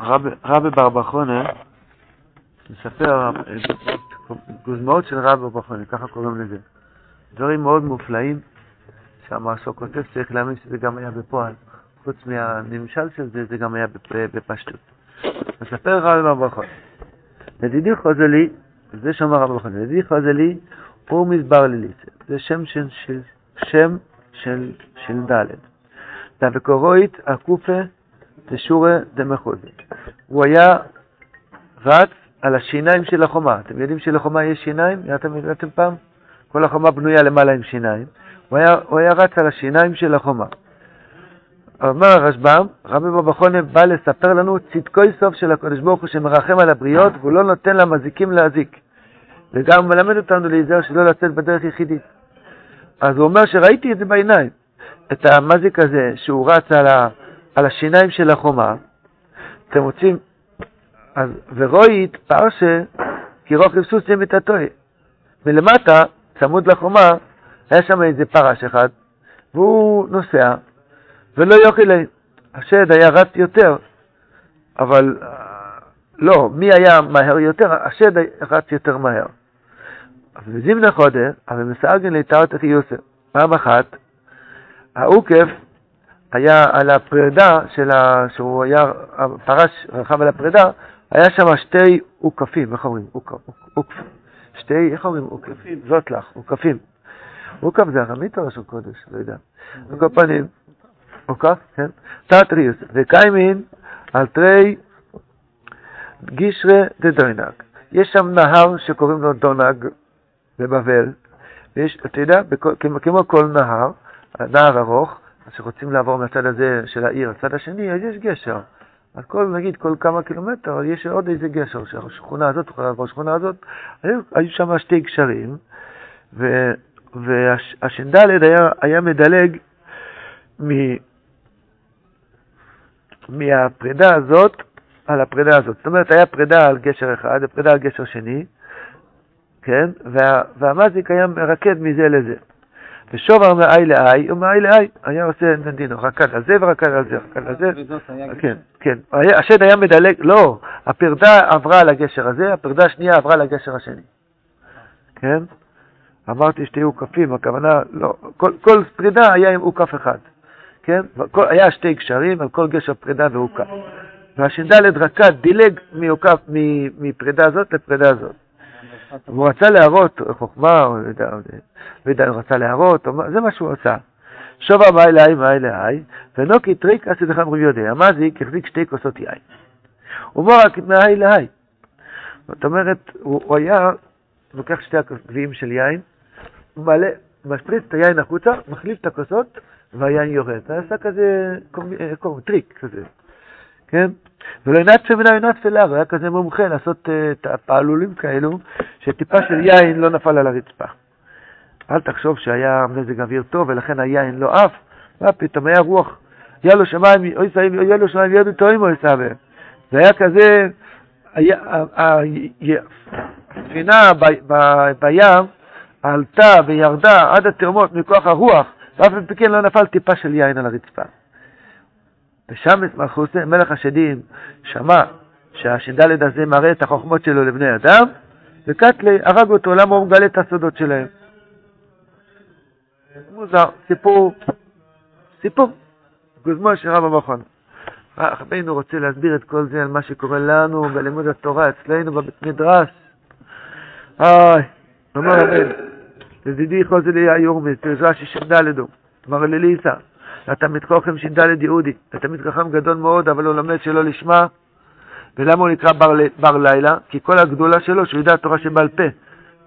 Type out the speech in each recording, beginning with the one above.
רבי בר בחונה מספר גוזמאות של רבי בר בחונה, ככה קוראים לזה. דברים מאוד מופלאים שהמעשו כותב, צריך להאמין שזה גם היה בפועל. חוץ מהנמשל של זה, זה גם היה בפשטות. מספר רבי בר בחונה. חוזלי, זה שאמר רבי בחונה, לדידי חוזלי הוא מסבר לליצה. זה שם של, של, שם של, של ד'. דבקורואית הקופה דשורא דמחוזי. הוא היה רץ על השיניים של החומה. אתם יודעים שלחומה יש שיניים? אתם יודעים פעם? כל החומה בנויה למעלה עם שיניים. הוא היה, הוא היה רץ על השיניים של החומה. אומר הרשב"ם, רבי בבא חונה בא לספר לנו צדקוי סוף של הקדוש ברוך הוא שמרחם על הבריות והוא לא נותן למזיקים להזיק. וגם מלמד אותנו להיזהר שלא לצאת בדרך יחידית. אז הוא אומר שראיתי את זה בעיניים, את המזיק הזה שהוא רץ על, ה, על השיניים של החומה. אתם רוצים, אז ורואית פרשה כי רוכב סוס למיטתוי. מלמטה, צמוד לחומה, היה שם איזה פרש אחד, והוא נוסע, ולא יוכל לי. השד היה רץ יותר, אבל לא, מי היה מהר יותר? השד רץ יותר מהר. אבל זימנה חודה, אבל מסארגן אחי יוסף. פעם אחת, העוקף היה על הפרידה של ה... שהוא היה, הפרש רכב על הפרידה, היה שם שתי עוקפים, איך אומרים? עוקף. שתי, איך אומרים? עוקפים. זאת לך, עוקפים. עוקף זה ארמית או ראשון קודש? לא יודע. על כל פנים, עוקף, כן? תתריוס, וקיימין על תרי גישרה דדוינג. יש שם נהר שקוראים לו דונג בבבל, ויש, אתה יודע, כמו כל נהר, נהר ארוך, אז כשרוצים לעבור מהצד הזה של העיר לצד השני, אז יש גשר. אז כל, נגיד, כל כמה קילומטר יש עוד איזה גשר, שהשכונה הזאת יכולה לעבור לשכונה הזאת. היו, היו שם שתי גשרים, והש"ד היה, היה מדלג מ, מהפרידה הזאת על הפרידה הזאת. זאת אומרת, היה פרידה על גשר אחד ופרידה על גשר שני, כן? וה, והמזיק היה מרקד מזה לזה. ושובר מאי לאי ומאי לאי, היה עושה נדינו, רקד על זה ורקד על זה, רקד על זה. כן, כן. השד היה מדלג, לא, הפרדה עברה לגשר הזה, הפרדה השנייה עברה לגשר השני. כן? אמרתי שתי אוכפים, הכוונה, לא, כל, כל פרידה היה עם אוכף אחד. כן? כל, היה שתי גשרים על כל גשר פרידה ואוכף. והשד רקד, דילג מפרידה הזאת לפרידה הזאת. הוא רצה להראות חוכמה, הוא רצה להראות, זה מה שהוא עשה. ושוור מהאי להאי מהאי להאי, ונקיט תרי כסי דחמרא בידיה, המזיק החזיק שתי כוסות יין. הוא אומר רק מהאי להאי. זאת אומרת, הוא היה לוקח שתי גביעים של יין, מעלה, משפריץ את היין החוצה, מחליף את הכוסות, והיין יורד. זה עשה כזה, טריק כזה, כן? ולא נטפא מינייהו ניטופתא לארעא, היה כזה מומחה לעשות אה, את הפעלולים כאלו, שטיפה של יין לא נפל על הרצפה. אל תחשוב שהיה מזג אוויר טוב ולכן היין לא עף, מה פתאום היה רוח, היה לו שמיים, אוי סיים, היה לו שמיים ידו טועים או סבא. זה היה כזה, הספינה בים עלתה וירדה עד התאומות מכוח הרוח, ואף פי כן לא נפל טיפה של יין על הרצפה. ושם מלכוסי, מלך השדים, שמע שהש"ד הזה מראה את החוכמות שלו לבני אדם, וקטלי הרג אותו, למה הוא מגלה את הסודות שלהם? מוזר, סיפור, סיפור, גוזמו של רב המכון. רבינו רוצה להסביר את כל זה על מה שקורה לנו בלימוד התורה אצלנו בבית מדרש. איי, אמר רבינו, ידידי חוזר לי היורמס, רש"י ש"ד, אמר לליסה, התלמיד חוכם ש"ד יהודי, התלמיד חכם גדול מאוד, אבל הוא לומד שלא לשמה. ולמה הוא נקרא בר, בר לילה? כי כל הגדולה שלו, שהוא יודע תורה שבעל פה.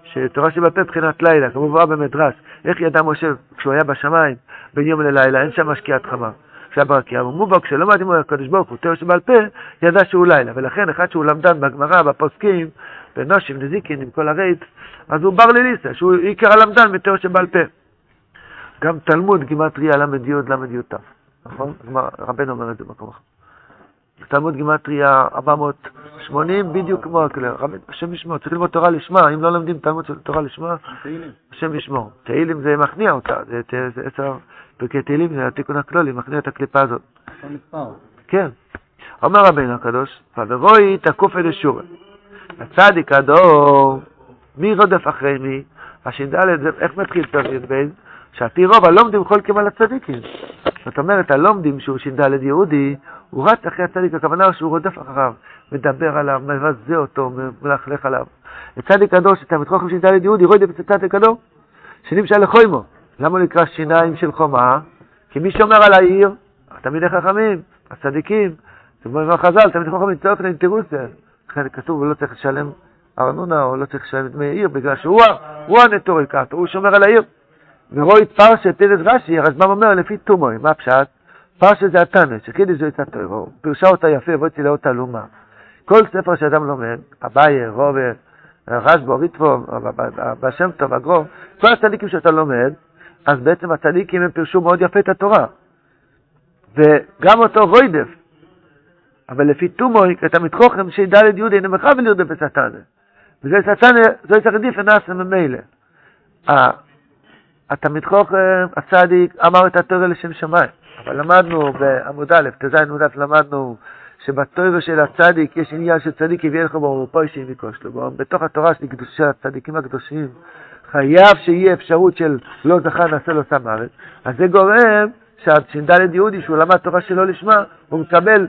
שתורה שבעל פה מבחינת לילה, כמובן במדרש. איך ידע משה כשהוא היה בשמיים בין יום ללילה, אין שם שקיעת חמה. כשהיה ברקיע, אמרו בו, כשלמד עם הקדוש ברוך הוא תורה שבעל פה, ידע שהוא לילה. ולכן אחד שהוא למדן בגמרא, בפוסקים, בנושים, נזיקין, עם כל הרייט, אז הוא בר לליסה, שהוא עיקר הלמדן מתורה שבעל פה. גם תלמוד גימטריה ל"י ל"י נכון? רבנו אומר את זה במקום אחר. תלמוד גימטריה 480 בדיוק כמו הכלל. השם ישמור, צריך ללמוד תורה לשמה, אם לא לומדים תלמוד של תורה לשמה, השם ישמור. תהילים זה מכניע אותה, זה עשר פרקי תהילים, זה התיקון הכלולי, מכניע את הקליפה הזאת. כן. אומר רבינו הקדוש, פברוי תקוף אל אשורה. הצדיק הדור, מי רודף אחרי מי? הש"ד, איך מתחיל י"ב? שעל פי רוב הלומדים חולקים על הצדיקים. זאת אומרת, הלומדים שהוא ש"ד יהודי, הוא רץ אחרי הצדיק, הכוונה שהוא רודף אחריו, מדבר עליו, מבזה אותו, מלכלך עליו. הצדיק הדור, שתלמיד חוכם ש"ד יהודי, רודף את הצדיק הדור, שנמשל לחוימו. למה הוא נקרא שיניים של חומה? כי מי שומר על העיר, תלמידי חכמים, הצדיקים, זה כמו חז"ל, תלמידי חכמים צורך לאינטרוסיה. לכן כתוב, הוא לא צריך לשלם ארנונה, או לא צריך לשלם דמי עיר, בגלל שהוא הנטוריקטור, הוא שומר על העיר. ורואי פרשת תלת רש"י, הרשב"ם אומר לפי תומוי, מה פשט? פרשת זה התנא, שחידש זו את הטרו, פירשה אותה יפה והוציא לאות תלומה. כל ספר שאדם לומד, אביי, רובר, רשב"ו, ריטבו, בשם טוב, אגרוב, כל הצדיקים שאתה לומד, אז בעצם הצדיקים הם פירשו מאוד יפה את התורה. וגם אותו רוידף, אבל לפי תומוי, אתה מתחוכם שד' יהודי מחבל לרדוף בסטנה. וזה סטנה, זה צריך עדיף ונעשה ממילא. התלמיד חוכם, הצדיק, אמר את התורה לשם שמיים. אבל למדנו בעמוד א', ט"ז עמוד א', למדנו שבתורה של הצדיק יש עניין של צדיק הביא לך בו ופוישי מקוש לו. בתוך התורה של קדושי הצדיקים הקדושים חייב שיהיה אפשרות של לא זכה נעשה לו שם ארץ. אז זה גורם שהש"ד יהודי שהוא למד תורה שלא לשמה, הוא מקבל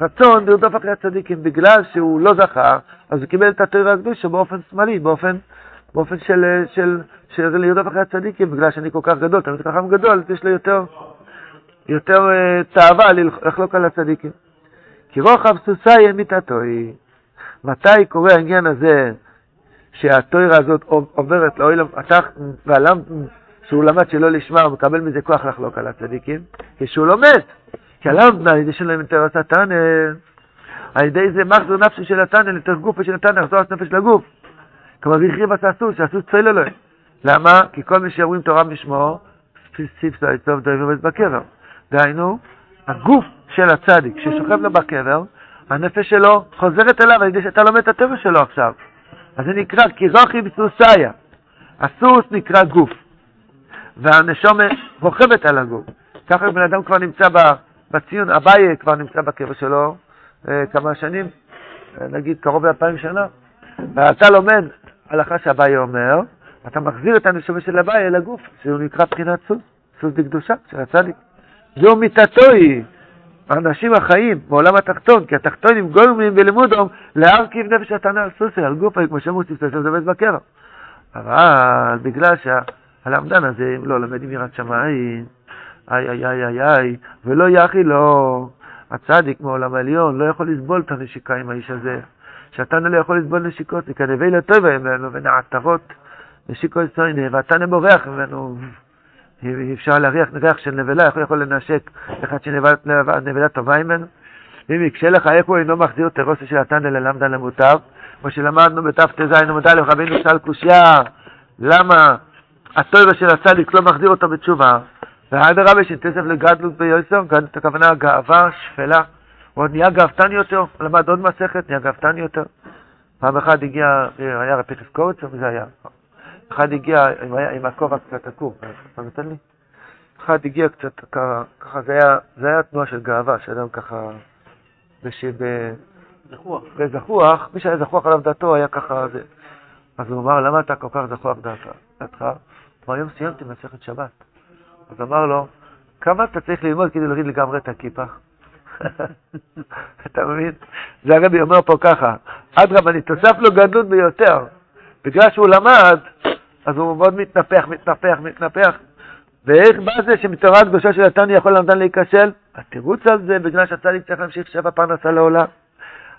רצון לרדוף אחרי הצדיקים. בגלל שהוא לא זכה, אז הוא קיבל את התורה הקדושה באופן שמאלי, באופן, באופן של, של, של לרדוף אחרי הצדיקים, בגלל שאני כל כך גדול, תמיד חכם גדול, יש לו יותר, יותר uh, תאווה לחלוק על הצדיקים. כי רוחב סוסי מיתתו היא. מתי קורה העניין הזה שהתוירה הזאת עוברת לאוילם התח והלם שהוא למד שלא לשמה, הוא מקבל מזה כוח לחלוק על הצדיקים? כשהוא לומד. כי הלמדנה, על ידי שלהם יותר עשה תנא, על ידי זה מחזור נפשי של התנא, לתוך גופה של התנא, לחזור נפש לגוף. כלומר, ריחריב עשה סוס, שהסוס צויל אלוהים. למה? כי כל מי שאומרים תורה משמו, סיפסו יצוב דויב עובד בקבר. דהיינו, הגוף של הצדיק ששוכב לו בקבר, הנפש שלו חוזרת אליו על ידי שאתה לומד את הטבע שלו עכשיו. אז זה נקרא קירוכי בסוסיה. הסוס נקרא גוף, והנשומה רוכבת על הגוף. ככה בן אדם כבר נמצא בציון, אביי כבר נמצא בקבר שלו אה, כמה שנים, אה, נגיד קרוב לאלפיים שנה, ואתה לומד הלכה שאביי אומר, אתה מחזיר את הנשומה של אביי אל הגוף, שהוא נקרא בחינת סוס, סוס בקדושה של הצדיק. זו מיתתו היא. האנשים החיים בעולם התחתון, כי התחתונים גולמים בלימודם להרכיב נפש התנא על סוסי, על גופה, כמו שאמרו ספסל מדברת בקרע. אבל בגלל שהלמדן הזה לא לומד עם יראת שמיים, איי איי איי איי איי, ולא יחי לו, הצדיק מעולם העליון לא יכול לסבול את הנשיקה עם האיש הזה. שהתנא לא יכול לסבול נשיקות, וכנבי לטוב ממנו, ונעטרות נשיקו יצויני, והתנא בורח ממנו. אפשר להריח ריח של נבלה, איך הוא יכול לנשק אחד שנבלה טובה ממנו? ואם יקשה לך איך הוא אינו מחזיר תרוסי של התנא ללמדה למוטב, כמו שלמדנו בתט"ז עמוד א', רבינו שאל קושייה, למה הטובה של הצדיק לא מחזיר אותו בתשובה? ואדרבה שתסף לגדלות ביוסר, גדלות הכוונה גאווה, שפלה, הוא עוד נהיה גאוותן יותר, למד עוד מסכת, נהיה גאוותן יותר. פעם אחת הגיע, היה רפיטס קורץ, או מי זה היה? אחד הגיע עם, עם הכובע קצת עקום, אתה נותן לי? אחד הגיע קצת ככה, זה היה, זה היה תנועה של גאווה, שאדם ככה. זחוח. בזחוח, מי שהיה זחוח עליו דעתו היה ככה זה. אז הוא אמר, למה אתה כל כך זחוח דעתך? הוא אמר, היום סיימתי מסכת שבת. אז אמר לו, כמה אתה צריך ללמוד כדי להוריד לגמרי את הכיפה? אתה מבין? זה הרבי אומר פה ככה, אדרבה, אני תוסף לו גדלות ביותר. בגלל שהוא למד, אז הוא מאוד מתנפח, מתנפח, מתנפח. ואיך בא זה שמתורה הקדושה של התניא יכול למדן להיכשל? התירוץ על זה בגלל שהצדיק צריך להמשיך שבע פרנסה לעולם.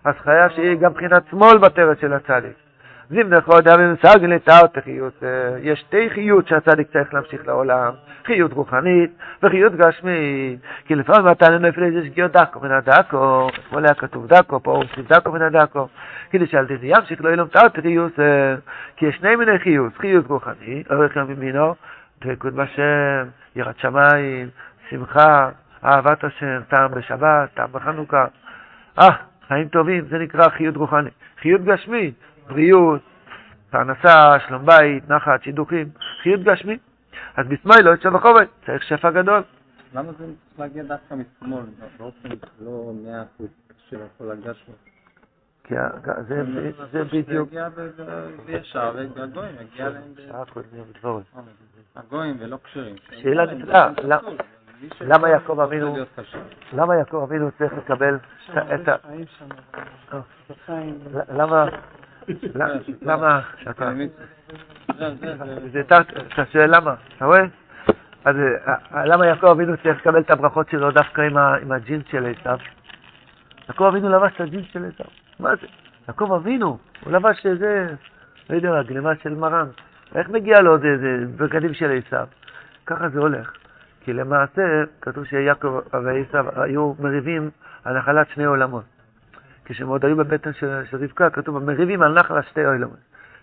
אז חייב שיהיה גם מבחינת שמאל בטרת של הצדיק. זימנך עוד הממסג לתאותה חיות. יש שתי חיות שהצדיק צריך להמשיך לעולם, חיות רוחנית וחיות גשמית. כי לפעמים אתה נפל איזה שגיאות דקו מן הדקו, כמו היה כתוב דקו, פה עושים דקו מן הדקו. כדי שאל תזה ימשיך לא ילום תאותה חיות. כי יש שני מיני חיות, חיות רוחנית, אורך ימינו, דבקות בשם, יראת שמיים, שמחה, אהבת השם, טעם בשבת, טעם בחנוכה. אה, חיים טובים, זה נקרא חיות רוחנית. חיות גשמית, בריאות, פרנסה, שלום בית, נחת, שידוכים, חיות גשמי. אז בסמאי לא יצא בחובת, צריך שפע גדול. למה זה להגיע דווקא משמאל, באופן לא מאה אחוז של שלו? כי זה זה בדיוק... בישר, והגויים להם ב... שעה קודם בדבורת. הגויים ולא כשרים. שאלה נפלאה, למה- מי ש- למה יעקב אבינו-. למה יעקב אבינו צריך לקבל את ה... אה, למה... למה... אתה אתה שואל למה, אתה רואה? אז אה, אה, למה יעקב אבינו צריך לקבל את הברכות שלו דווקא עם הג'ינס של עשיו? יעקב אבינו לבש את הג'ינס של עשיו. מה זה? יעקב אבינו, הוא לבש איזה, לא יודע, גלימה של מרן. איך מגיע לו זה- זה בגדים של עשיו? ככה זה הולך. כי למעשה, כתוב שיעקב ועשיו היו מריבים על נחלת שני עולמות. כשהם עוד היו בבטן של, של רבקה, כתוב, מריבים על נחל שתי עולמות.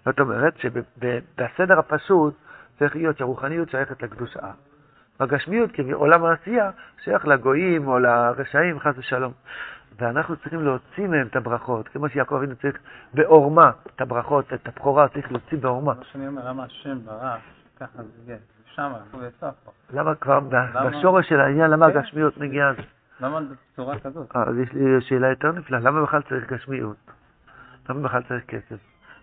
זאת אומרת שבסדר הפשוט צריך להיות שהרוחניות שייכת לקדושה. והגשמיות, כעולם העשייה, שייך לגויים או לרשעים, חס ושלום. ואנחנו צריכים להוציא מהם את הברכות, כמו שיעקב אבינו צריך בעורמה את הברכות, את הבכורה צריך להוציא בעורמה. מה שאני אומר, למה השם ברא, ככה זה יהיה. שם, הוא יצא פה. למה כבר בשורש של העניין, למה כן. הגשמיות מגיעה? למה בצורה כזאת? אה, אז יש לי שאלה יותר נפלאה, למה בכלל צריך גשמיות? למה בכלל צריך כסף?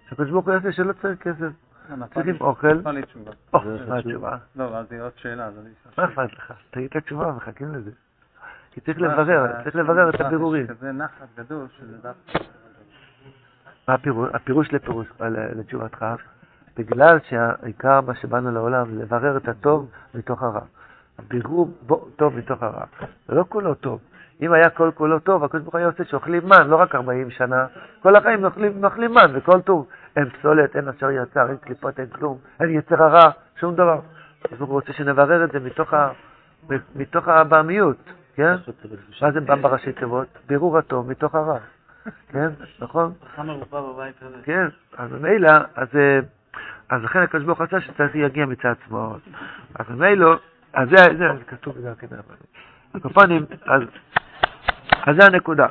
שהקדוש ברוך הוא יעשה שלא צריך כסף. נפל צריכים לי- אוכל. נפל לי תשובה. או, מה התשובה? לא, אז זה עוד שאלה, אז אני מה אכפת לך? תגיד את התשובה, מחכים לזה. כי צריך לברר, צריך לברר את הבירורים. כזה נחת גדול שזה דווקא... מה הפירוש? לפירוש, ל- לתשובתך, בגלל שהעיקר מה שבאנו לעולם, לברר את הטוב מתוך הרע. בירור בו טוב מתוך הרע. זה לא כולו טוב. אם היה כל כולו טוב, הקדוש ברוך הוא היה עושה שאוכלים מן, לא רק 40 שנה, כל החיים אוכלים, אוכלים מן וכל טוב. אין פסולת, אין אשר יצר, אין קליפות, אין כלום, אין יצר הרע, שום דבר. הקדוש ברוך הוא רוצה שנברר את זה מתוך, ה, מתוך הבעמיות, כן? מה זה בא בראשי תיבות? בירור הטוב מתוך הרע, כן? נכון? כן, אז ממילא, אז, אה, אז לכן הקדוש ברוך רצה שצריך להגיע מצד שמאל. אז ממילא, אז זה, כתוב גם כן. הקופונים, אז, אז זה הנקודה.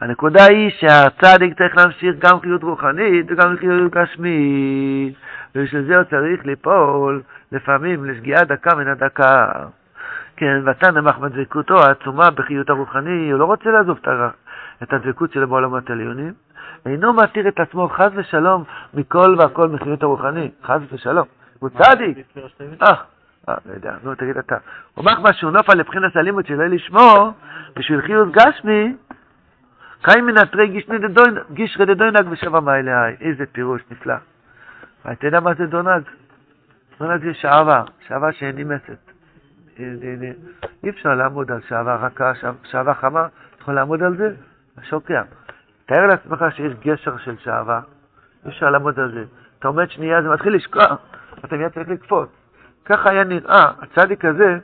הנקודה היא שהצדיק צריך להמשיך גם חיות רוחנית וגם חיות גשמית, ובשביל זה הוא צריך ליפול לפעמים לשגיאה דקה מן הדקה. כן, ואתה נמך בדבקותו העצומה בחיות הרוחני, הוא לא רוצה לעזוב את הדבקות שלו בעולמות העליונים, אינו מתיר את עצמו חס ושלום מכל והכל מחיות הרוחני, חס ושלום. הוא צדיק. אה, אה, לא יודע, נו תגיד אתה. הוא אומר משהו נופל לבחינת הלימוד שלא לשמו, בשביל חיות גשמי, קיים מן התרי גישרי דדונג ושוור מהאי להאי. איזה פירוש נפלא. אתה יודע מה זה דונג? דונג זה שעווה, שעווה שאין נמסת. אה, אה, אה, אי אפשר לעמוד על שעווה רכה, שע- שעווה חמה, אתה יכול לעמוד על זה? שוקע. תאר לעצמך שיש גשר של שעווה, אי אפשר לעמוד על זה. אתה עומד שנייה, זה מתחיל לשקוע, אתה מיד צריך לקפוץ. ככה היה נראה, הצדיק הזה,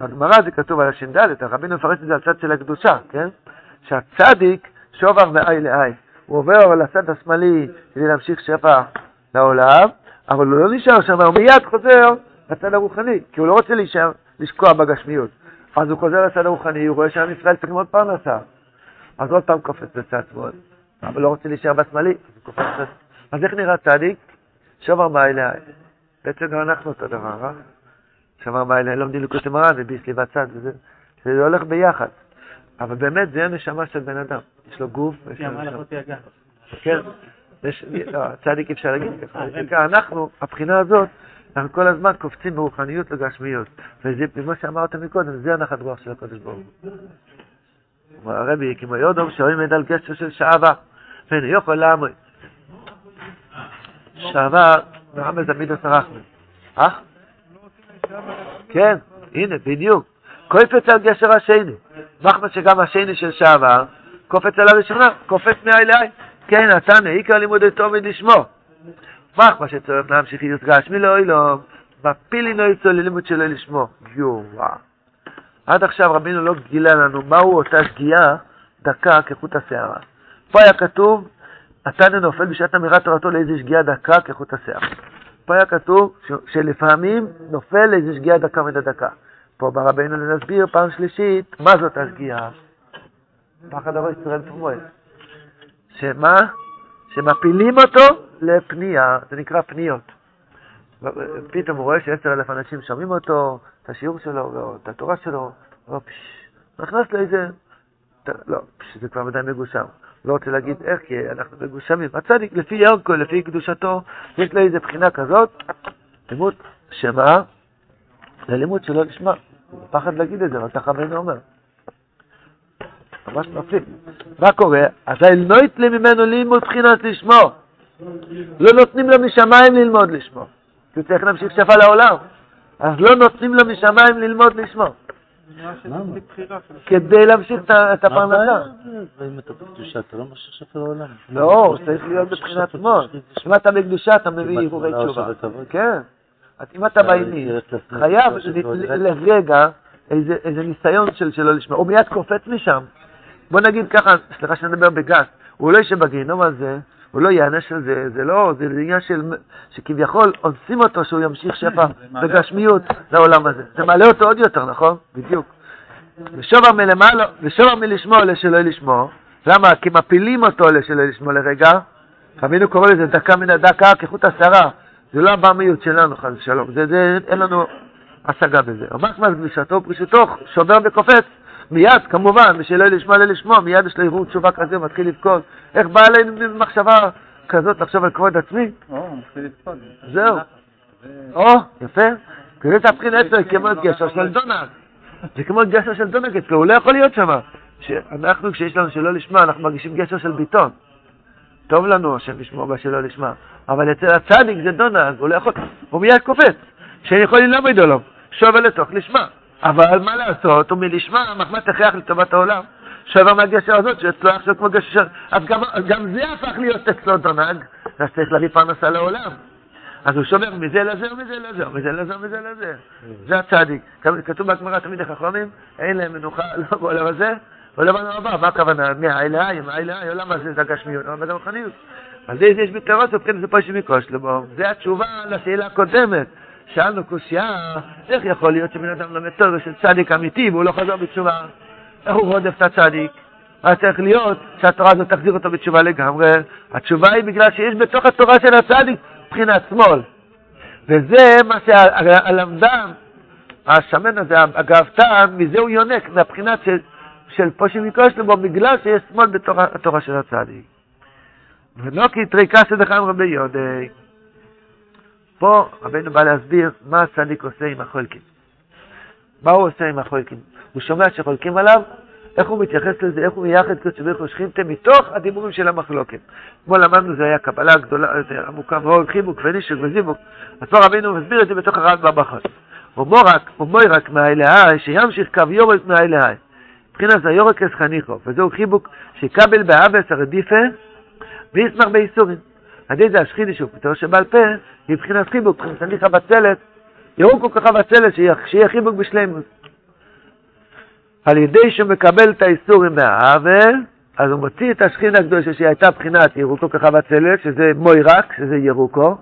בגמרא זה כתוב על השד, הרבינו מפרש את זה על צד של הקדושה, כן? שהצדיק שובר מאי לאי. הוא עובר על הצד השמאלי כדי להמשיך שפע לעולם, אבל הוא לא נשאר שם, הוא מיד חוזר לצד הרוחני, כי הוא לא רוצה להישאר, לשקוע בגשמיות. אז הוא חוזר לצד הרוחני, הוא רואה שעם ישראל צריכים עוד פרנסה. אז עוד פעם קופץ לצד שמאל, אבל לא רוצה להישאר בשמאלי, אז הוא קופץ לצד... אז איך נראה צדיק? שובר מאי לאי. בעצם גם אנחנו אותו דבר, אה? שובר מאי לאי, לומדים לקוטי מרן וביסלי בצד, וזה זה הולך ביחד. אבל באמת זה הנשמה של בן אדם. יש לו גוף, יש לו נשמה. כן, יש, לא, צדיק אפשר להגיד ככה. אנחנו, הבחינה הזאת, אנחנו כל הזמן קופצים ברוחניות לגשמיות. וזה, כמו שאמרת מקודם, זה הנחת רוח של הקדוש ברוך הוא. הרבי, כמו יודום שעומד על גשר של שעווה, ואינו יכול לעמוד. שעווה, מרמז עמידות הרחמן. אה? כן, הנה, בדיוק. קופץ על גשר השני. מחמד שגם השני של שעבר, קופץ על הראשונה, קופץ מאי לאי. כן, התנא, עיקר לימודי תומד לשמו. מחמד שצריך להמשיך יוסגש מלא לא, מפילי נויצו ללימוד שלו לשמו. יואו. עד עכשיו רבינו לא גילה לנו מהו אותה שגיאה דקה כחוט השערה. פה היה כתוב, התנא נופל בשעת אמירת תורתו לאיזה שגיאה דקה כחוט השערה. פה היה כתוב שלפעמים נופל איזה שגיאה דקה מן הדקה. פה בא רבינו נסביר פעם שלישית מה זאת השגיאה. פחד אבו ישראל פרמואל. שמה? שמפילים אותו לפנייה, זה נקרא פניות. פתאום הוא רואה שעשר אלף אנשים שומעים אותו, את השיעור שלו, את התורה שלו, לא, נכנס לאיזה, לא, זה כבר מדי מגושם. לא רוצה להגיד איך, כי אנחנו מגושמים. הצדיק, לפי ירקו, לפי קדושתו, יש לו איזה בחינה כזאת, לימוד שמה? זה לימוד שלא נשמע. פחד להגיד את זה, אבל ככה רבינו אומר. ממש מפליג. מה קורה? אז האלנוית לי ממנו ללמוד בחינת לשמו. לא נותנים לו משמיים ללמוד לשמו. כי הוא צריך להמשיך שפע לעולם. אז לא נותנים לו משמיים ללמוד לשמו. כדי להמשיך את הפרנסה. אם אתה בקדושה, אתה לא ממשיך שפע לעולם. לא, הוא צריך להיות בבחינת שמאל. אם אתה בקדושה, אתה מביא הרהורי תשובה. כן. אם אתה בעיני, חייב לרגע איזה ניסיון שלא לשמוע. הוא מיד קופץ משם. בוא נגיד ככה, סליחה שאני מדבר בגס, הוא לא יושב בגיהנום הזה, הוא לא ייענש על זה, זה לא, זה עניין של, שכביכול אונסים אותו שהוא ימשיך שפע בגשמיות לעולם הזה. זה מעלה אותו עוד יותר, נכון? בדיוק. ושובר מלמעלה, ושובר מלשמוע לשלא לשמוע. למה? כי מפילים אותו לשלא לשמוע לרגע. רבינו קורא לזה דקה מן הדקה כחוט השערה. זה לא הבמיות שלנו, חס ושלום. זה, זה, אין לנו השגה בזה. המחמד קדושתו ופרישותו שובר וקופץ. מיד, כמובן, ושלא לשמוע ללשמוע, מיד יש לו ערעור תשובה כזה, מתחיל לבכות. איך בא עלינו מחשבה כזאת לחשוב על כבוד עצמי? זהו. או, יפה. כזה תבחין עצר כמו גשר של דונג. זה כמו גשר של דונג אצלו, הוא לא יכול להיות שם. אנחנו, כשיש לנו שלא לשמוע, אנחנו מרגישים גשר של ביטון. טוב לנו השם לשמוע בשלא לשמוע. אבל אצל הצדיק זה דונג, הוא לא יכול, הוא מיד קופץ. שאין יכול ללמוד עולם. שובר לתוך לשמה. אבל מה לעשות, הוא מלשמה, מחמת הכרח לטובת העולם. שובר מהגשר הזאת, שאצלו עכשיו כמו גשר, אז גם, גם זה הפך להיות אצלו דונג, אז צריך להביא פרנסה לעולם. אז הוא שובר מזה לזה ומזה לזה, ומזה לזה ומזה לזה. זה הצדיק. כתוב בגמרא תמיד החכמים, אין להם מנוחה לא בעולם הזה בעולם הבא. מה הכוונה? מהאלהי, מהאלהי, עולם הזה זה הגשמיות, עולם הזה רוחניות. אז זה יש בתורות, ובכן זה פה שמקוש לבוא. זה התשובה לשאלה הקודמת. שאלנו קושייה, איך יכול להיות שבן אדם לומד תורה של צדיק אמיתי והוא לא חזר בתשובה? איך הוא רודף את הצדיק? מה צריך להיות שהתורה הזאת תחזיר אותו בתשובה לגמרי? התשובה היא בגלל שיש בתוך התורה של הצדיק מבחינת שמאל. וזה מה שהלמדן, השמן הזה, הגאוותן, מזה הוא יונק, מהבחינת של, של פושי מקושלבו, בגלל שיש שמאל בתוך התורה של הצדיק. ולא כי תריקה סדחם רבי יודי. פה רבנו בא להסביר מה הצדיק עושה עם החולקים. מה הוא עושה עם החולקים? הוא שומע שחולקים עליו, איך הוא מתייחס לזה, איך הוא מייחד קדוש ברוך הוא מתוך הדיבורים של המחלוקת. כמו למדנו, זה היה קבלה גדולה, עמוקה מאוד, חיבוק ונישוק וזיבוק. אז פה רבינו מסביר את זה בתוך הרב בבחר. ומוי רק מהאלהי, שימשיך קו יורק מהאלהי. מבחינת זה יורקס חניכו, וזהו חיבוק שיקבל באבס הרדיפה וישמח בייסורים. על ידי זה השחידי שהוא פתאום שבעל פה, מבחינת חיבוק, הליך הבצלת, יראו כל כך הבצלת, שיהיה חיבוק בשלימות. על ידי שהוא מקבל את האיסורים מהעוול, אז הוא מוציא את השכינה הקדושה שהיא הייתה בחינת ירוקו ככה בצלת, שזה מוירק, שזה ירוקו,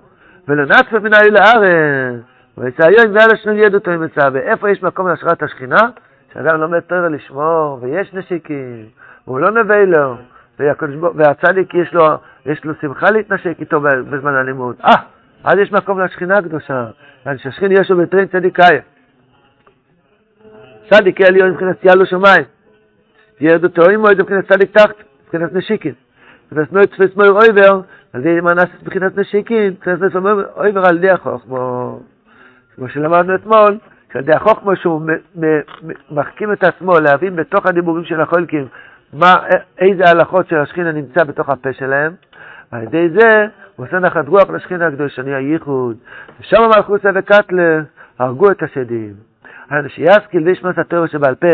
ולנצפה מן העיל הארץ. ויצאיון השנים ידעו אותו עם מצווה. איפה יש מקום להשראת השכינה? שאדם לומד תורה לשמור, ויש נשיקים, והוא לא נווה לו, והצדיק יש לו, יש לו שמחה להתנשק איתו בזמן הלימוד. אה, אז יש מקום לשכינה הקדושה. שהשכין יש לו בטרין צדיקאי. צדיק עליון מבחינת יעלו שמיים. ירד אותו עם מועד מבחינת צדיק תחת, מבחינת נשיקין. מבחינת נוי תפס מויר אויבר, אז יהיה מנס מבחינת נשיקין, מבחינת נוי מויר אויבר על ידי החוכמו. כמו שלמדנו אתמול, שעל ידי החוכמו שהוא מחכים את עצמו להבין בתוך הדיבורים של החולקים מה, איזה הלכות של השכינה נמצא בתוך הפה שלהם, ועל ידי זה הוא עושה נחת רוח לשכינה הקדושני הייחוד, ושם מלכוסה וקטלה הרגו את השדים. שיסקיל וישמע התיאוריה שבעל פה,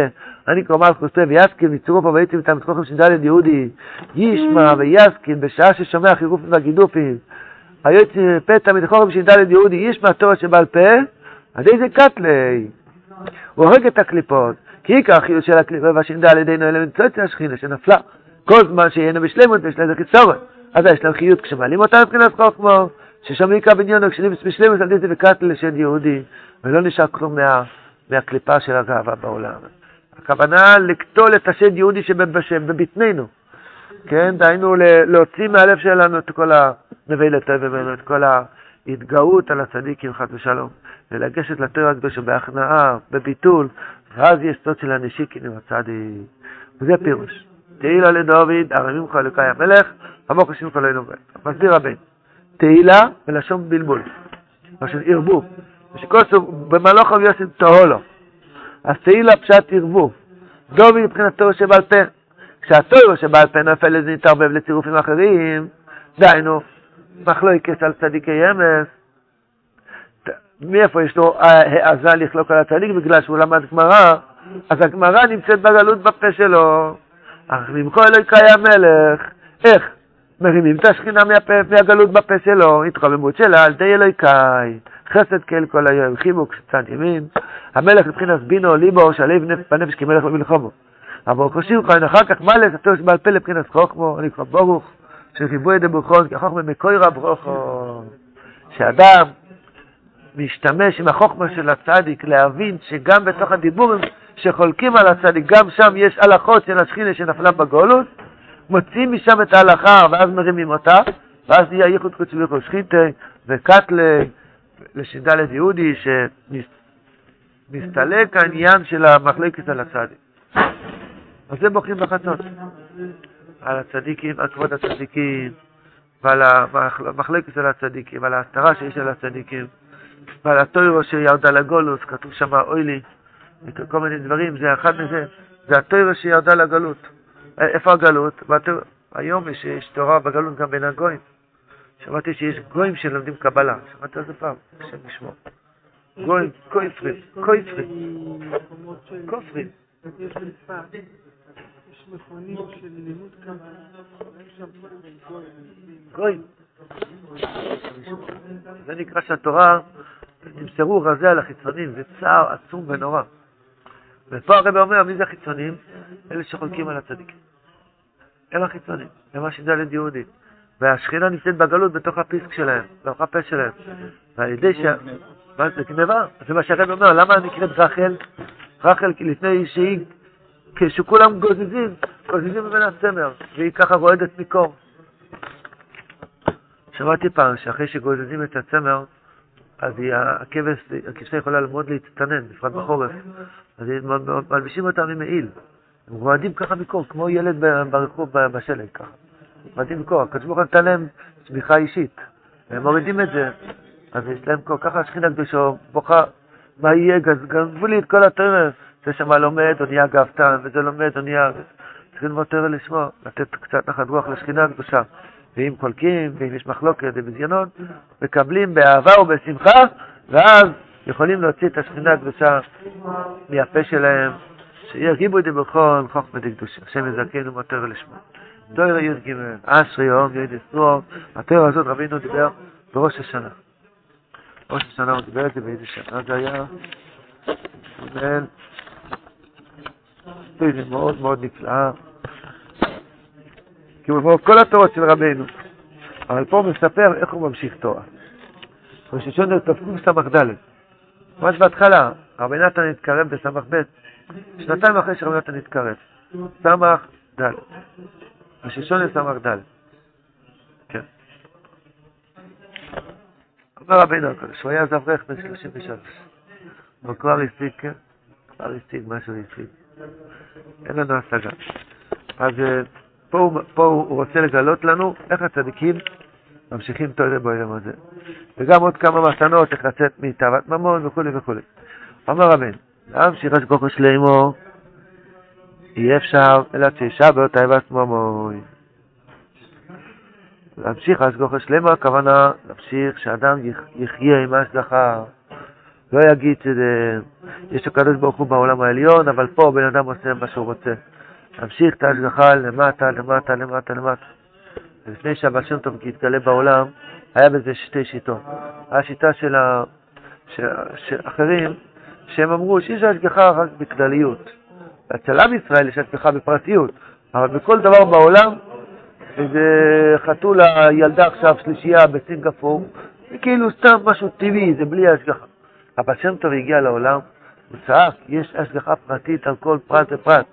אני קורא מלכוסה ויסקיל מצרוף ובעצם את המצחוכים של דלת יהודי, ישמע ויסקיל בשעה ששומע חירופים והגידופים, היועצים פתע מתחורים של דלת יהודי, ישמע התיאוריה שבעל פה, על ידי זה קטלי. הוא הורג את הקליפות, כי החיוס של הקליפה והשינדה על ידינו אלה מצוות השכינה שנפלה. כל זמן שיהיינו בשלמות ויש לזה חיסורת. אז יש להם חיות כשמעלים אותה מבחינת חוכמו, ששם עיקר בניון כשנים בשלמות על ידי וקטל לשד יהודי, ולא נשאר כלום מה, מהקליפה של הגאווה בעולם. הכוונה לקטול את השד יהודי שבבטננו, כן? דהיינו להוציא מהלב שלנו את כל הנבלת ממנו, את כל התגאות על הצדיקים חס ושלום, ולגשת לתואר הקדוש בהכנעה, בביטול, ואז יש סוד של הנשיקין הצדיק. וזה פירוש. תהילה לדוד, הרמים אלוקי המלך, עמוק השם כל אלוהינו. מסביר הבן. תהילה מלשון בלבול, מלשון ערבוב. ושכל סוג, במלוך יוסי תהולו. אז תהילה פשט ערבוב. דוד מבחינת תורה שבעל פה. כשהתורה שבעל פה נופל לזה נתערבב לצירופים אחרים, דהיינו, מחלוקת על צדיקי אמס, מאיפה יש לו העזה לחלוק על הצדיק? בגלל שהוא למד גמרא, אז הגמרא נמצאת בגלות בפה שלו. אך ממכו אלוהיקאי המלך, איך? מרימים את השכינה מהגלות בפה שלו, התרוממות שלה על די אלוהיקאי, חסד כאל כל היום, חיבוק צד ימין, המלך מבחינת בינו, ליבו, שלב בנפש כמלך במלחמו. אבל חושבים כאן אחר כך מה לסתור שבעל פה לבחינת חוכמו, כבר ברוך, ברכון, כי החוכמה מקוירה ברוכו, שאדם משתמש עם החוכמה של הצדיק להבין שגם בתוך הדיבורים שחולקים על הצדיק, גם שם יש הלכות של השכינה שנפלה בגולות, מוציאים משם את ההלכה ואז מרימים אותה, ואז נהיה ייחוד חוץ וייחוד שחיתה וקטלה לש"ד יהודי שמסתלק העניין של המחלקת על הצדיק. אז זה בוכים בחצות. על הצדיקים, על כבוד הצדיקים, ועל המחלקת של הצדיקים, על ההסתרה שיש על הצדיקים, ועל הטוירו שירדה לגולוס, כתוב שם אוי לי, כל מיני דברים, זה אחד מזה, זה הטוירו שירדה לגלות. איפה הגלות? היום יש, יש תורה בגלות גם בין הגויים. שמעתי שיש גויים שלומדים קבלה, שמעת על זה פעם? השם ישמור. גויים, קויפרים, קויפרים, כופרים. יש קבלה, גויים. זה נקרא שהתורה, נמסרו רזה על החיצונים, זה צער עצום ונורא. ופה הרב אומר, מי זה החיצונים? אלה שחולקים על הצדיקים. הם החיצונים, הם הש"ד יהודי. והשכינה נמצאת בגלות בתוך הפיסק שלהם, בתוך הפה שלהם. ועל ידי ש... מה זה גניבה? זה מה שהרב אומר, למה נקראת רחל? רחל כי לפני שהיא, כשכולם גוזזים, גוזזים ממנה צמר, והיא ככה רועדת מקור. שמעתי פעם שאחרי שגוזזים את הצמר, אז הכבש, הכבשה יכולה מאוד להצטנן, בפרט בחורף. אז מלבישים אותה ממעיל. הם רועדים ככה מקור, כמו ילד ברחוב בשלג ככה. רועדים מקור, הקדוש ברוך הוא נתן להם צמיחה אישית. והם מורידים את זה, אז יש להם קור. ככה השכינה קדושו בוכה, מה יהיה? גנבו לי את כל התרם. זה שמה לומד, או נהיה גאוותן, וזה לומד, או נהיה... צריכים ללמוד תרם לשמוע, לתת קצת נחת רוח לשכינה הקדושה. ואם חולקים, ואם יש מחלוקת ובזיונות, מקבלים באהבה ובשמחה, ואז יכולים להוציא את השכינה הקדושה מהפה שלהם, את זה בכל חוכמה דקדושה. השם יזכנו מותר לשמו. תויר י"ג, אשרי יום יד אסרור, התויר הזאת רבינו דיבר בראש השנה. בראש השנה הוא דיבר את זה באיזה שנה זה היה? זה מאוד מאוד נפלאה. כמו כל התורות של רבנו. אבל פה הוא מספר איך הוא ממשיך תורה. ראש השונה תקס"ד. ממש בהתחלה, רבי נתן התקרב בס"ב, שנתיים אחרי שרבי נתן התקרב. ס"ד. ראש השונה ס"ד. כן. אומר רבינו הקדוש, הוא היה אז אברך בן 33. הוא כבר השיג, כן? כבר השיג מה שהוא השיג. אין לנו השגה. אז פה הוא, פה הוא רוצה לגלות לנו איך הצדיקים ממשיכים תוירה בעולם הזה. וגם עוד כמה מתנות, איך לצאת מתאוות ממון וכולי וכולי. אומר רבן, להמשיך השגוחו שלמו, אי אפשר אלא שישה באותיבת ממון. להמשיך השגוחו שלמו, הכוונה להמשיך שאדם יחיה עם ההשגחה. לא יגיד שזה, יש לו קדוש ברוך הוא בעולם העליון, אבל פה בן אדם עושה מה שהוא רוצה. להמשיך את ההשגחה למטה, למטה, למטה, למטה. לפני שהבעל שם טוב התגלה בעולם, היה בזה שתי שיטות. היה שיטה של, ה... של... של אחרים, שהם אמרו שיש השגחה רק בכלליות. אצל עם ישראל יש השגחה בפרטיות, אבל בכל דבר בעולם, איזה חתולה ילדה עכשיו שלישייה בסינגפור, זה כאילו סתם משהו טבעי, זה בלי השגחה. הבעל שם טוב הגיע לעולם, הוא צעק, יש השגחה פרטית על כל פרט ופרט.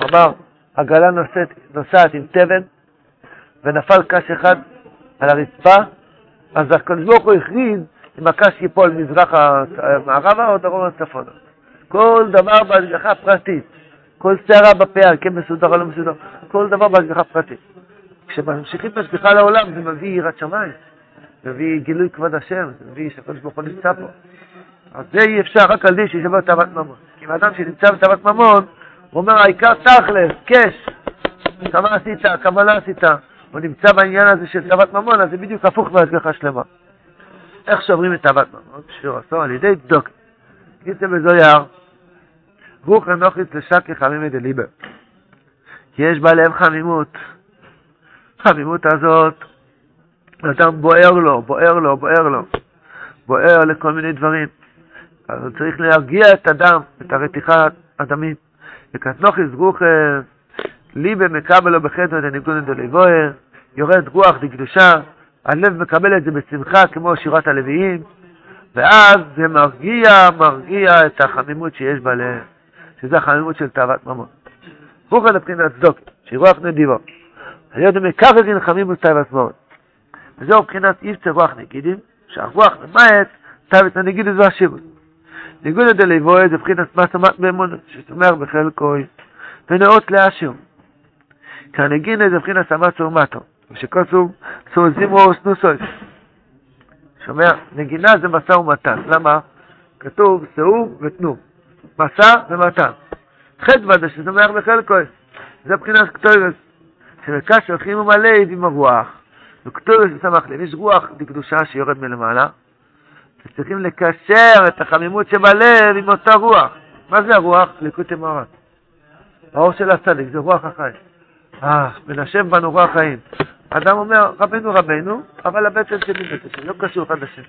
אמר, עגלה נוסעת, נוסעת עם תבן, ונפל קש אחד על הרצפה, אז הקדוש ברוך הוא הכריז אם הקש ייפול מזרחה, מערבה או דרומה צפונה. כל דבר בהשגחה פרטית. כל שערה בפאה, כן מסודר או לא מסודר, כל דבר בהשגחה פרטית. כשממשיכים בהשגחה לעולם זה מביא יראת שמיים, זה מביא גילוי כבוד השם, זה מביא שהקדוש ברוך הוא נמצא פה. אז זה אי אפשר רק על ידי שישבר תאוות ממון. כי אם אדם שנמצא בתאוות ממון, הוא אומר העיקר תכלס, קש, כמה עשית, כמה לא עשית. הוא נמצא בעניין הזה של תאוות ממון, אז זה בדיוק הפוך מהשגחה שלמה. איך שוברים את תאוות ממון? שיעור עשור על ידי דוק. קיצר בזויר, רוח אנוכית לשקי חמימי דליבר. כי יש בעליהם חמימות. חמימות הזאת, אדם בוער לו, בוער לו, בוער לו. בוער לכל מיני דברים. אז צריך להרגיע את הדם, את הרתיחת הדמים. וכתנוכי זרוך ליבה מקבלו בחטא דניגון דליבויר, יורד רוח דקדושה, הלב מקבל את זה בשמחה כמו שירת הלוויים, ואז זה מרגיע, מרגיע את החמימות שיש בלב, שזה החמימות של תאוות ממון. רוחא לבחינת צדוק, שרוח נדיבו. היות מקררין חמימות תאוות ממון. וזהו מבחינת איבצה רוח נגידים, שהרוח ממעט תאוות הנגידות והשיבות. ניגוד דליבוי זה מבחינת מסמת באמונות, שתומך בחלקוי, ונאות לאשר. כהנגינה זה מבחינת סמת סורמטו, ושכוסו סורזימו סנוסויס. שומע? נגינה זה משא ומתן. למה? כתוב שאו ותנו. משא ומתן. חדווה זה ששמח בחלקוי. זה מבחינת קטורת. שמקשר חמימות הלב עם הרוח. וקטורת ישמח לב. יש רוח בקדושה שיורד מלמעלה. וצריכים לקשר את החמימות שבלב עם אותה רוח. מה זה הרוח? ליקוטי מאורן. האור של הצדיק זה רוח החיים. אה, מנשב בנו רוח חיים. אדם אומר, רבנו רבנו, אבל הבטן שלי בטן שלי, לא קשור אחד לשני.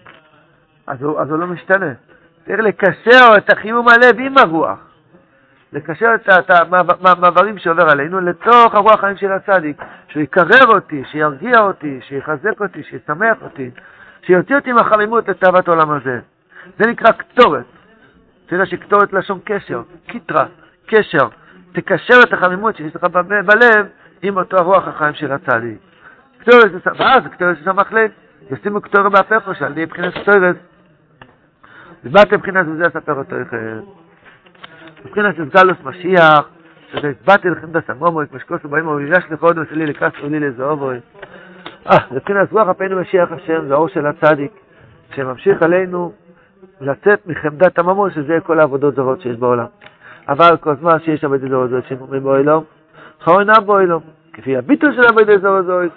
אז הוא, אז הוא לא משתנה. צריך לקשר את החימום הלב עם הרוח. לקשר את המעברים שעובר עלינו לתוך הרוח חיים של הצדיק, שהוא יקרר אותי, שירגיע אותי, שיחזק אותי, שישמח אותי, שיוציא אותי מהחמימות לתאוות העולם הזה. זה נקרא קטורת. אתה יודע שקטורת לשון קשר, קיטרה, קשר. תקשר את החמימות שיש לך בלב עם אותו הרוח החיים של הצדיק. קטורת, ואז קטורת ששמח לב, ישימו קטורת בהפך שעל ידי מבחינת קטורת, ובאתם מבחינת וזה אספר אותו אחר. מבחינת סגלוס משיח, הסבעתי לכם בסמומוי, כמו שכוסו באים ומיגש לכבודו שלי לקסו לי לזהובוי. אה, מבחינת רוח אפינו משיח השם, זה האור של הצדיק, שממשיך עלינו לצאת מחמדת הממון, שזה כל העבודות זרות שיש בעולם. אבל כל זמן שיש עבודת זרות זרות שמומים באוילום, חרוינה באוילום. כפי הביטול של עבודת זרות זרות,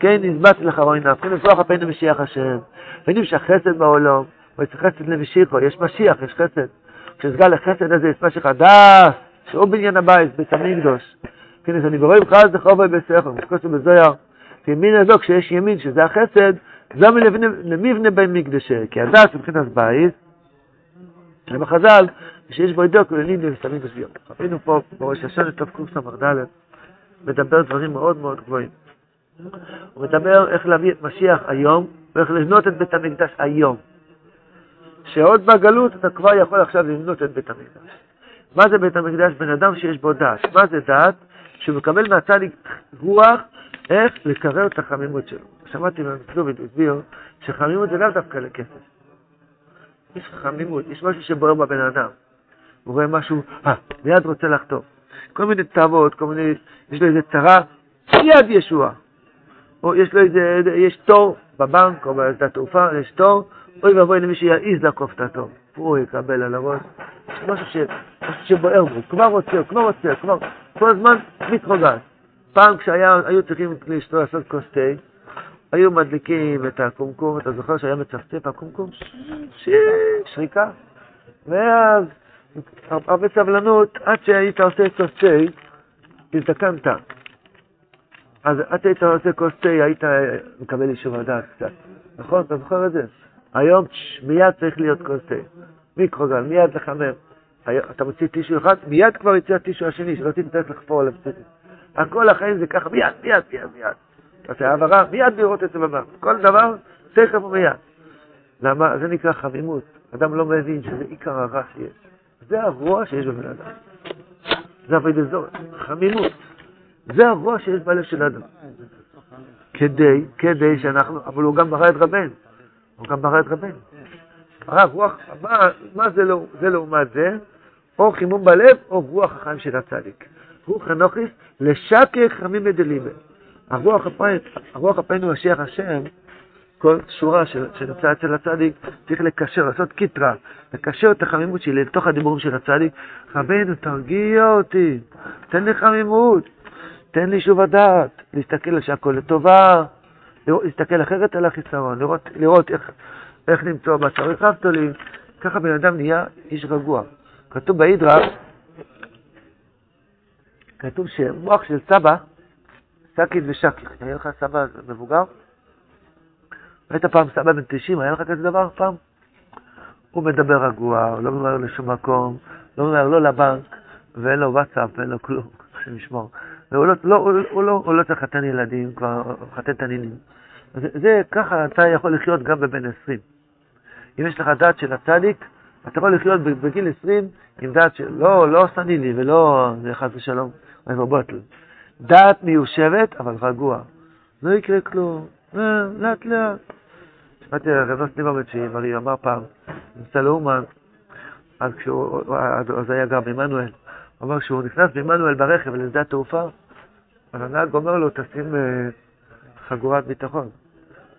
כן נזבט לך חרוינה. מבחינת רוח אפינו משיח השם, ונמשך חסד בעולם, ויש חסד למשיחו, יש משיח, יש חסד. כשסגל לחסד הזה יש משך הדס, שהוא בניין הבית, בית המקדוש. כן, אז אני בורא ממך אז לחובה בסכר, מסכוסו בזויר. וימין הזו, כשיש ימין, שזה החסד, זה למבנה בין מקדשי, כי הדס מבחינת בית, ובחז"ל, שיש בו ידוק ולנים ומסתמים בסביון. ראינו פה בראש השנה טוב קורס המרד"ל, מדבר דברים מאוד מאוד גבוהים. הוא מדבר איך להביא את משיח היום, ואיך לבנות את בית המקדש היום. שעוד בגלות אתה כבר יכול עכשיו לבנות את בית המקדש. מה זה בית המקדש? בן אדם שיש בו דעת. מה זה דעת? שהוא מקבל מהצד רוח איך לקרר את החמימות שלו. שמעתי מהמצלוביד, הוא הסביר שחמימות זה לאו דווקא לכסף. יש חמימות, יש משהו שבוער בבן אדם. הוא רואה משהו, אה, מיד רוצה לחטוף. כל מיני תאוות, כל מיני, יש לו איזה צרה, מיד ישוע. או יש לו איזה, יש תור בבנק או בשדה התעופה, יש תור, אוי ואבוי למי שיעז לעקוף את התור. הוא יקבל על הראש. משהו, ש... משהו שבוער בו, כבר רוצה, כבר רוצה, כבר, כל הזמן מתרוגז. פעם כשהיו צריכים לעשות כוס תה, היו מדליקים את הקומקום, אתה זוכר שהיה מצפצף הקומקום? שריקה. ואז הרבה סבלנות, עד שהיית עושה כוס תה, הזדקנת. אז עד שהיית עושה כוס תה, היית מקבל אישור הדעת קצת. נכון? אתה זוכר את זה? היום מיד צריך להיות כוס תה. מיקרוגל, מיד לחמם. אתה מוציא טישו אחד, מיד כבר יצא הטישו השני, שלא תצטרך לחפור עליו. הכל החיים זה ככה, מיד, מיד, מיד, מיד. אתה עושה העברה, מיד לראות את בבנק. כל דבר, תכף ומיד. למה? זה נקרא חמימות. אדם לא מבין שזה עיקר הרע שיש. זה הרוע שיש בבן אדם. זה אבי דזור, חמימות. זה הרוע שיש בלב של אדם. כדי, כדי שאנחנו, אבל הוא גם ברא את רבנו. הוא גם ברא את רבנו. הרב, רוח, מה, מה זה, לא, זה לעומת זה? או חימום בלב, או רוח החיים של הצדיק. הוא חנוכיס לשקר חמים מדליבה. הרוח הוא משיח השם, כל שורה שנמצא אצל הצדיק, צריך לקשר, לעשות קיטרה, לקשר את החמימות שלי לתוך הדיבורים של הצדיק. רבנו, תרגיע אותי, תן לי חמימות, תן לי שוב הדעת, להסתכל על שהכל לטובה, להסתכל אחרת על החיסרון, לראות, לראות איך, איך למצוא בצריך רבתולים, ככה בן אדם נהיה איש רגוע. כתוב בהידרה, כתוב שמוח של סבא, סקיד ושקיך, היה לך סבא מבוגר? היית פעם סבא בן 90, היה לך כזה דבר פעם? הוא מדבר רגוע, הוא לא ממהר לשום מקום, לא ממהר לא לבנק, ואין לו וואטסאפ, ואין לו כלום, השם ישמור. והוא לא, לא, הוא, הוא, לא, הוא לא צריך לחתן ילדים, כבר חתן תנינים. זה, זה ככה אתה יכול לחיות גם בבן 20. אם יש לך דעת של הצדיק, אתה יכול לחיות בגיל 20 עם דעת של לא, לא סנילי ולא חס ושלום, אוי ובוטל. דעת מיושבת, אבל רגוע. לא יקרה כלום, אה, לאט לאט. שמעתי הרב נוס ליברמן אמר פעם, נמצא לאומן, אז כשהוא, אז היה גר בעמנואל, הוא אמר כשהוא נכנס בעמנואל ברכב לשדה התעופה, אז הנהג אומר לו, תשים אה, חגורת ביטחון.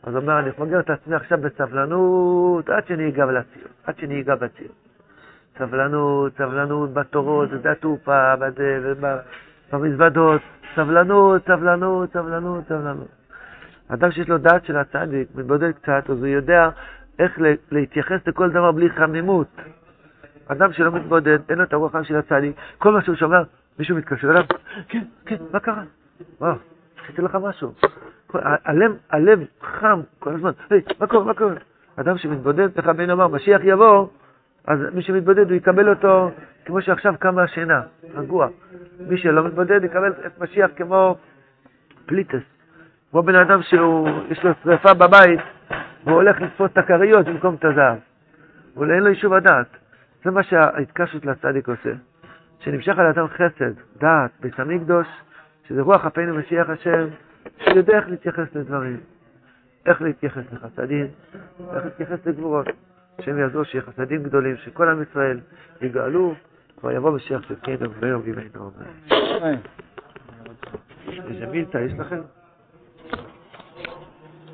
אז הוא אומר, אני מפגר את עצמי עכשיו בסבלנות עד שאני אגע לציר, עד שאני אגע בציר. סבלנות, סבלנות בתורות, בשדה התעופה, בזה, במזוודות, סבלנות, סבלנות, סבלנות, סבלנות. אדם שיש לו דעת של הצדיק, מתבודד קצת, אז הוא יודע איך להתייחס לכל דבר בלי חמימות. אדם שלא מתבודד, אין לו את הרוח של הצדיק, כל מה שהוא שומע, מישהו מתקשר אליו, כן, כן, מה קרה? מה, עשיתי לך משהו. הלב, הלב חם כל הזמן, היי, מה קורה, מה קורה? אדם שמתבודד, איך הבן אמר, משיח יבוא, אז מי שמתבודד הוא יקבל אותו כמו שעכשיו קם מהשינה, רגוע. מי שלא מתבודד יקבל את משיח כמו פליטס. כמו בן אדם שיש לו שרפה בבית, והוא הולך לתפוס את הכריות במקום את הזהב. אבל אין לו יישוב הדעת. זה מה שההתקשרות לצדיק עושה. שנמשך על אדם חסד, דעת, בית המקדוש, שזה רוח אפינו משיח השם, שיודע איך להתייחס לדברים. איך להתייחס לחסדים, איך להתייחס לגבורות. השם יעזור שיהיה חסדים גדולים, שכל עם ישראל יגאלו, כבר יבוא משיח צדקנו ויום בימינו. אמן. היי. איזה מילתא יש לכם?